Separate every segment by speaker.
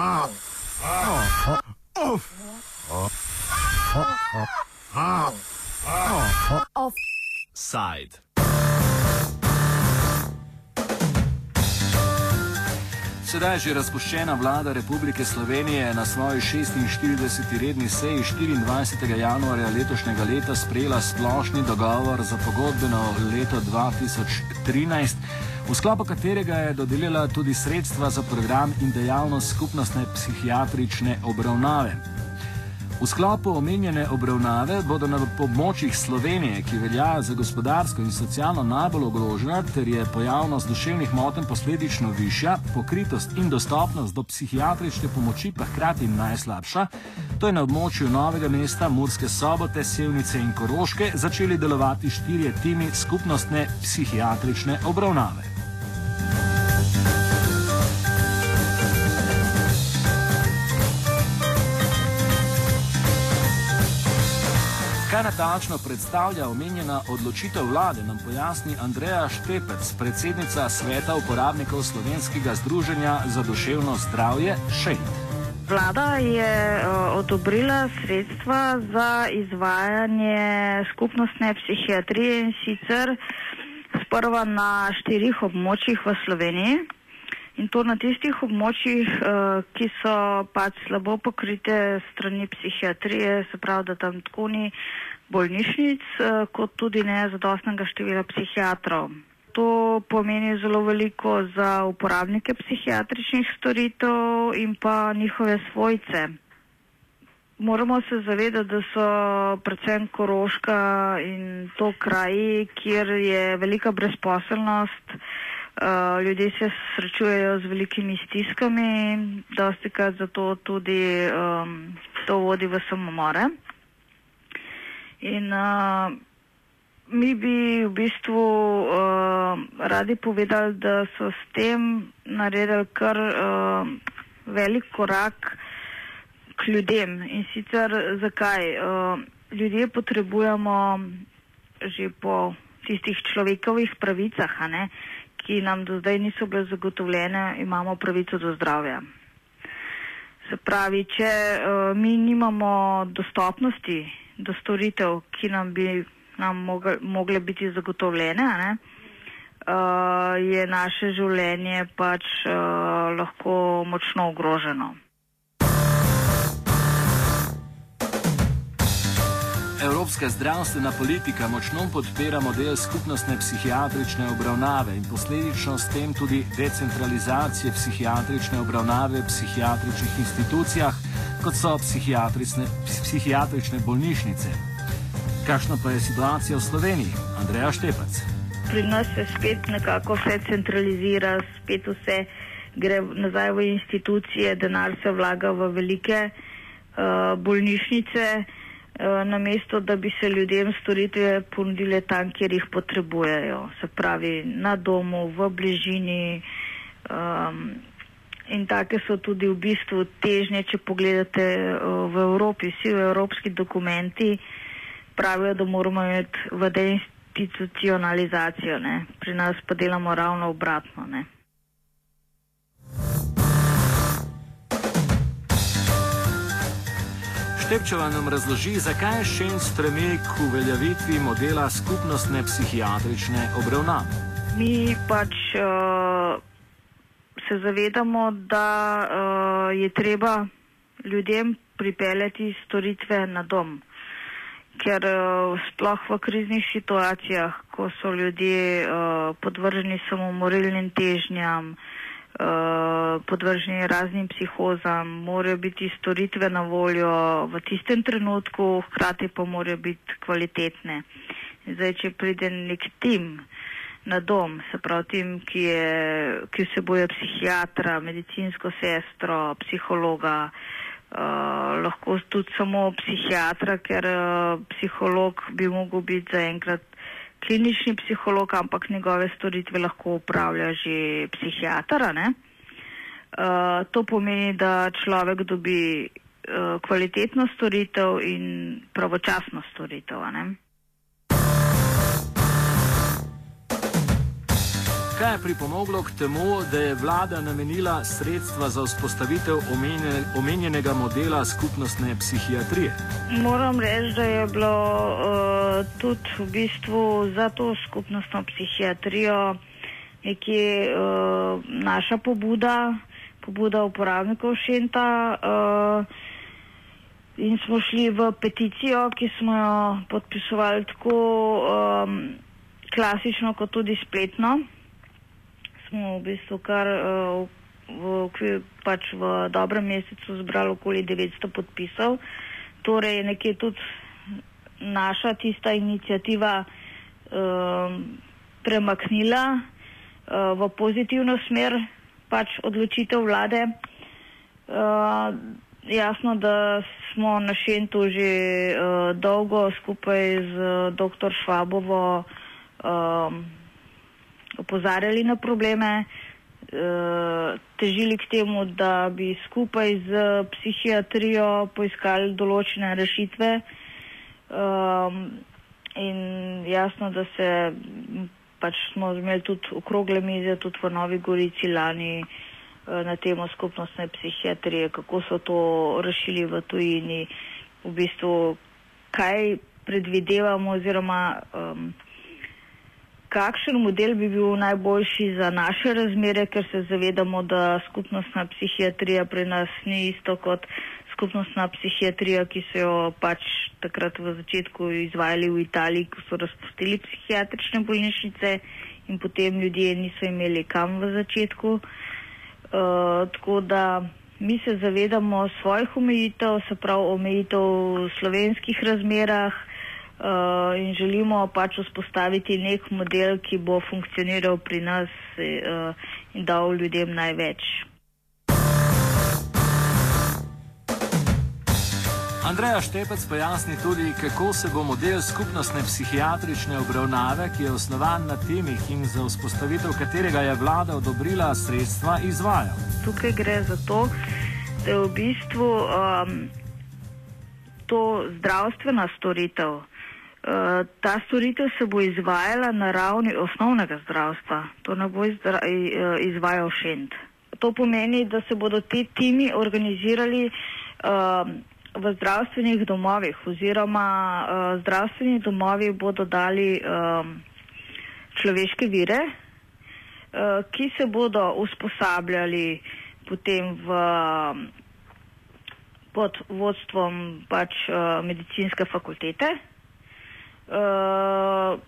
Speaker 1: Offside. Sedaj je že razpoščena vlada Republike Slovenije na svoji 46. redni seji 24. januarja letošnjega leta sprejela splošni dogovor za pogodbeno leto 2013, v sklopu katerega je dodelila tudi sredstva za program in dejavnost skupnostne psihiatrične obravnave. V sklopu omenjene obravnave bodo na območjih Slovenije, ki velja za gospodarsko in socialno najbolj ogrožena, ter je pojavnost duševnih motenj posledično višja, pokritost in dostopnost do psihiatrične pomoči pa hkrati najslabša, to je na območju Novega mesta, Murske sobote, Sevnice in Koroške začeli delovati štirje timi skupnostne psihiatrične obravnave. Natančno predstavlja omenjena odločitev vlade, nam pojasni Andreja Štepec, predsednica sveta uporabnikov Slovenskega združenja za duševno zdravje Šejt.
Speaker 2: Vlada je uh, odobrila sredstva za izvajanje skupnostne psihiatrije in sicer sprva na štirih območjih v Sloveniji. In to na tistih območjih, uh, ki so pač slabo pokrite strani psihiatrije, se pravi, da tam tako ni bolnišnic, uh, kot tudi ne zadostnega števila psihiatrov. To pomeni zelo veliko za uporabnike psihiatričnih storitev in pa njihove svojce. Moramo se zavedati, da so predvsem Koroška in to kraji, kjer je velika brezposelnost. Uh, ljudje se srečujejo z velikimi stiskami, dosti krat zato tudi um, to vodi v samomore. In uh, mi bi v bistvu uh, radi povedali, da so s tem naredili kar uh, velik korak k ljudem. In sicer zakaj? Uh, ljudje potrebujemo že po tistih človekovih pravicah, ne? ki nam do zdaj niso bile zagotovljene, imamo pravico do zdravja. Se pravi, če uh, mi nimamo dostopnosti do storitev, ki nam bi nam mogle, mogle biti zagotovljene, ne, uh, je naše življenje pač uh, lahko močno ogroženo.
Speaker 1: Evropska zdravstvena politika močno podpira model skupnostne psihiatrične obravnave in posledično s tem tudi decentralizacije psihiatrične obravnave v psihiatričnih institucijah, kot so psihiatrične, bolnišnice. Kakšna pa je situacija v Sloveniji? Andreja Štepac.
Speaker 2: Pri nas se spet nekako vse centralizira, spet vse gre nazaj v institucije, denar se vlaga v velike uh, bolnišnice. Eh, namesto da bi se ljudem storitve ponudile tam, kjer jih potrebujejo, se pravi na domu, v bližini. Um, in take so tudi v bistvu težnje, če pogledate uh, v Evropi, vsi evropski dokumenti pravijo, da moramo imeti v deinstitucionalizacijo, ne? pri nas pa delamo ravno obratno. Ne?
Speaker 1: Štepčeva nam razloži, zakaj še en stremi k uveljavitvi modela skupnostne psihiatrične obravnave.
Speaker 2: Mi pač uh, se zavedamo, da uh, je treba ljudem pripeljati storitve na dom. Ker uh, sploh v kriznih situacijah, ko so ljudje uh, podvrženi samomorilnim težnjam, uh, podvrženi raznim psihozam, morajo biti storitve na voljo v tistem trenutku, hkrati pa morajo biti kvalitetne. Zdaj, če pride nek tim na dom, se pravi tim, ki, je, ki vseboje psihiatra, medicinsko sestro, psihologa, uh, lahko tudi samo psihiatra, ker uh, psiholog bi mogel biti zaenkrat klinični psiholog, ampak njegove storitve lahko upravlja že psihiatra. Uh, to pomeni, da človek dobi uh, kvalitetno storitev in pravočasno storitev.
Speaker 1: Kaj je pripomoglo k temu, da je vlada namenila sredstva za vzpostavitev omenjenega modela skupnostne psihiatrije?
Speaker 2: Moram reči, da je bilo uh, tudi v bistvu za to skupnostno psihiatrijo nekje uh, naša pobuda, pobuda uporabnikov Šenta. Uh, in smo šli v peticijo, ki smo jo podpisovali tako um, klasično, kot tudi spletno smo v bistvu kar uh, v, v, pač v dobrem mesecu zbrali okoli 900 podpisov. Torej, nekje tudi naša tista inicijativa uh, premaknila uh, v pozitivno smer pač odločitev vlade. Uh, jasno, da smo na Šentu že uh, dolgo skupaj z uh, dr. Švabovo uh, opozarjali na probleme, eh, težili k temu, da bi skupaj z psihiatrijo poiskali določene rešitve. Um, in jasno, da se pač smo imeli tudi okrogle mize, tudi v Novi Gorici lani uh, na temo skupnostne psihiatrije, kako so to rešili v tujini, v bistvu kaj predvidevamo oziroma um, kakšen model bi bil najboljši za naše razmere, ker se zavedamo, da skupnostna psihiatrija pri nas ni isto kot skupnostna psihiatrija, ki so jo pač takrat v začetku izvajali v Italiji, ko so razpustili psihiatrične bolnišnice in potem ljudje niso imeli kam v začetku. Uh, tako da mi se zavedamo svojih omejitev, se pravi omejitev v slovenskih razmerah, uh, in želimo pač vzpostaviti nek model, ki bo funkcioniral pri nas uh, in dal ljudem največ.
Speaker 1: Andreja Štepec pojasni tudi, kako se bo model skupnostne psihiatrične obravnave, ki je osnovan na temih in za vzpostavitev katerega je vlada odobrila sredstva, izvajal.
Speaker 2: Tukaj gre za to, da je v bistvu um, to zdravstvena storitev, ta storitev se bo izvajala na ravni osnovnega zdravstva, to ne bo eh, izvajal šent. To pomeni, da se bodo ti timi organizirali uh, v zdravstvenih domovih oziroma zdravstveni domovi bodo dali človeške vire, ki se bodo usposabljali potem v, pod vodstvom pač, medicinske fakultete. Eh,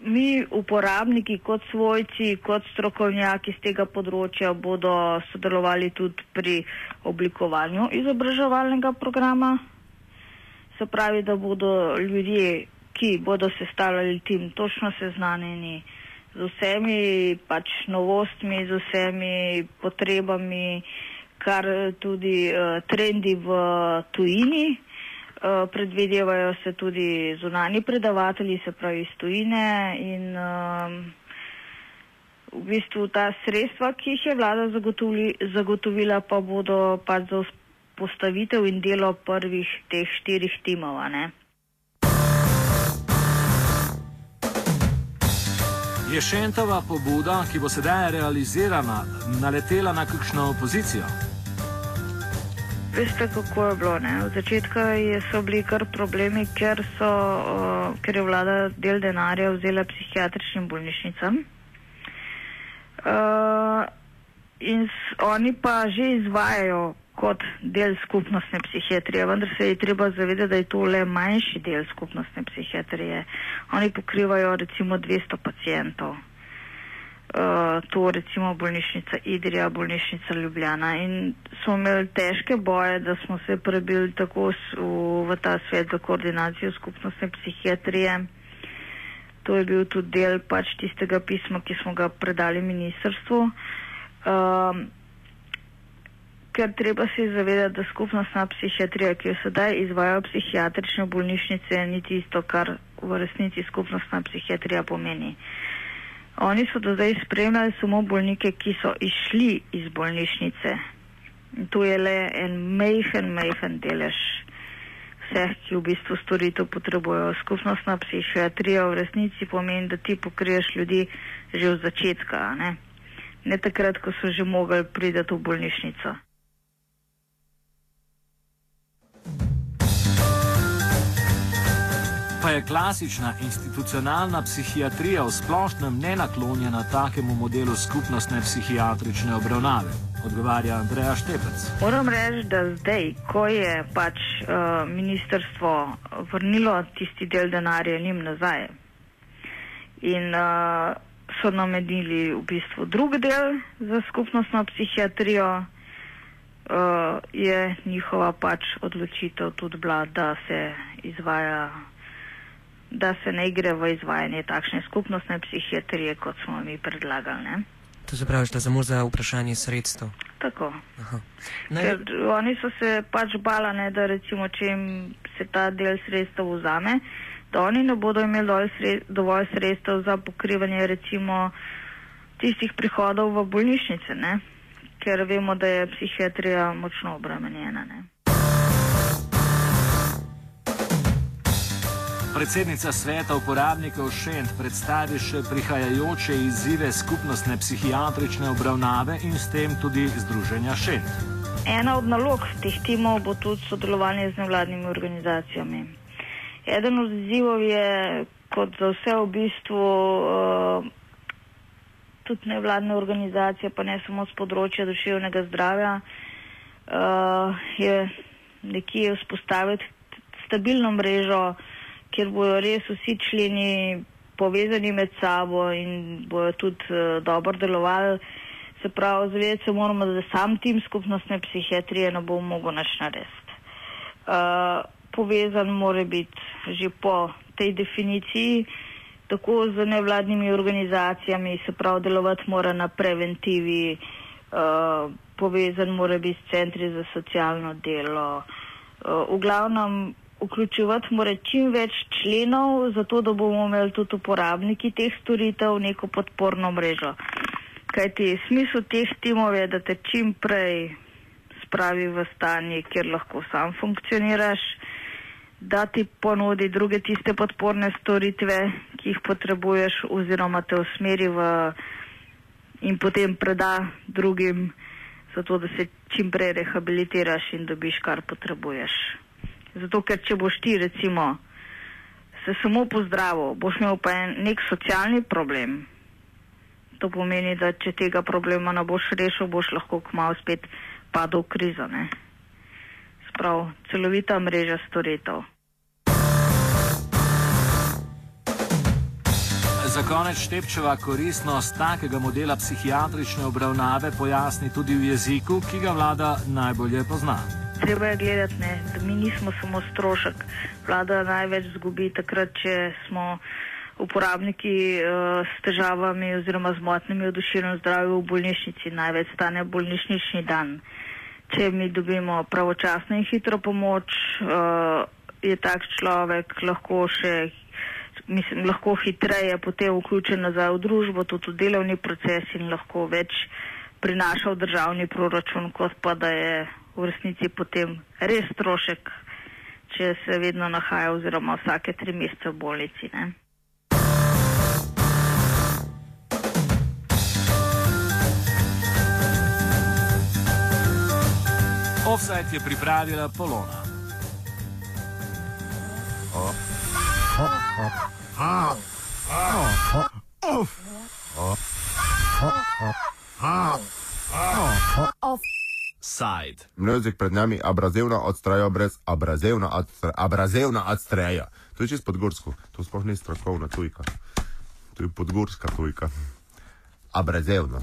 Speaker 2: mi, uporabniki, kot svojci, kot strokovnjaki z tega področja, bodo sodelovali tudi pri oblikovanju izobraževalnega programa. Se pravi, da bodo ljudje, ki bodo sestavljali tim, točno seznanjeni z vsemi pač novostmi, z vsemi potrebami, kar tudi uh, trendi v tujini. Eh, predvidevajo se tudi zunani predavatelji, se pravi iz tujine in um, v bistvu ta sredstva, ki jih je vlada zagotovila, pa bodo pa za postavitev in delo prvih teh štirih timov.
Speaker 1: Je Šentova pobuda, ki bo sedaj realizirana, naletela na kakšno opozicijo?
Speaker 2: Veste, kako je bilo. Ne? Od začetka so bili kar problemi, ker, so, uh, ker je vlada del denarja vzela psihiatričnim bolnišnicam. Uh, in s, oni pa že izvajajo kot del skupnostne psihiatrije, vendar se je treba zavedati, da je to le manjši del skupnostne psihiatrije. Oni pokrivajo recimo 200 pacijentov. Uh, to recimo bolnišnica Idrija, bolnišnica Ljubljana in smo imeli težke boje, da smo se prebili tako v, v ta svet za koordinacijo skupnostne psihiatrije. To je bil tudi del pač tistega pisma, ki smo ga predali ministrstvu. Uh, ker treba se zavedati, da skupnostna psihiatrija, ki jo sedaj izvajo psihiatrične bolnišnice, ni tisto, kar v resnici skupnostna psihiatrija pomeni. Oni so do zdaj spremljali samo bolnike, ki so išli iz bolnišnice. In tu je le en mehen, mehen delež vseh, ki v bistvu storitev potrebujejo. Skupnostna psihiatrija v resnici pomeni, da ti pokriješ ljudi že od začetka, ne, ne takrat, ko so že mogli priti v bolnišnico.
Speaker 1: Pa je klasična institucionalna psihiatrija v splošnem nenaklonjena takemu modelu skupnostne psihiatrične obravnave, odgovarja Andreja Štepec.
Speaker 2: Moram reči, da zdaj, ko je pač uh, ministrstvo vrnilo tisti del denarja njim nazaj in uh, so namenili v bistvu drug del za skupnostno psihiatrijo, uh, je njihova pač odločitev tudi bila, da se izvaja da se ne gre v izvajanje takšne skupnostne psihiatrije, kot smo mi predlagali. Ne?
Speaker 3: To se pravi, da samo za vprašanje sredstev.
Speaker 2: Tako. Ker oni so se pač bala, ne, da recimo, če jim se ta del sredstev vzame, da oni ne bodo imeli dovolj sredstev za pokrivanje recimo tistih prihodov v bolnišnice, ne? ker vemo, da je psihiatrija močno obremenjena. Ne?
Speaker 1: Predsednica sveta uporabnikov Šent predstavi še prihajajoče izzive skupnostne psihiatrične obravnave in s tem tudi združenja Šent.
Speaker 2: Ena od nalog teh timov bo tudi sodelovanje z nevladnimi organizacijami. Eden od izzivov je, kot za vse v bistvu, uh, tudi nevladne organizacije, pa ne samo z področja duševnega zdravja, uh, je nekje vzpostaviti stabilno mrežo, kjer bodo res vsi členi povezani med sabo in bodo tudi uh, dobro delovali. Se pravi, zavedati se moramo, da sam tim skupnostne psihiatrije ne bo mogel naš narediti. Uh, povezan mora biti že po tej definiciji, tako z nevladnimi organizacijami, se pravi, delovati mora na preventivi, uh, povezan mora biti s centri za socialno delo. Uh, v glavnem vključevati mora čim več členov, zato da bomo imeli tudi uporabniki teh storitev neko podporno mrežo. Kajti smisel teh timov je, da te čim prej spravi v stanje, kjer lahko sam funkcioniraš, da ti ponudi druge tiste podporne storitve, ki jih potrebuješ oziroma te usmeri v in potem preda drugim, zato da se čim prej rehabilitiraš in dobiš, kar potrebuješ. Zato, ker če boš ti recimo se samo pozdravil, boš imel pa en nek socialni problem. To pomeni, da če tega problema ne boš rešil, boš lahko kmalo spet padel v krizo. Ne? Sprav, celovita mreža storitev.
Speaker 1: Za konec Štepčeva koristnost takega modela psihiatrične obravnave pojasni tudi v jeziku, ki ga vlada najbolje pozna
Speaker 2: treba je gledati, ne, da mi nismo samo strošek. Vlada največ zgubi takrat, če smo uporabniki uh, s težavami oziroma z motnjami v duševnem zdravju v bolnišnici. Največ stane bolnišnični dan. Če mi dobimo pravočasno in hitro pomoč, uh, je tak človek lahko še. Mislim, lahko hitreje potem vključen nazaj v družbo, tudi v delovni proces in lahko več prinaša v državni proračun, kot pa da je v resnici potem res strošek, če se vedno nahaja oziroma vsake tri mesece v bolnici. Ne?
Speaker 1: Offside je pripravila Polona. Oh. Oh. Oh. Oh. Oh. Oh. Oh. Oh. Oh. Side.
Speaker 4: Mnezik pred nami abrazivna odstraja brez abrazivna, odstre, abrazivna odstraja. To je čisto podgorsko, to sploh ni strokovna tujka. To je podgorska tujka. Abrazivna.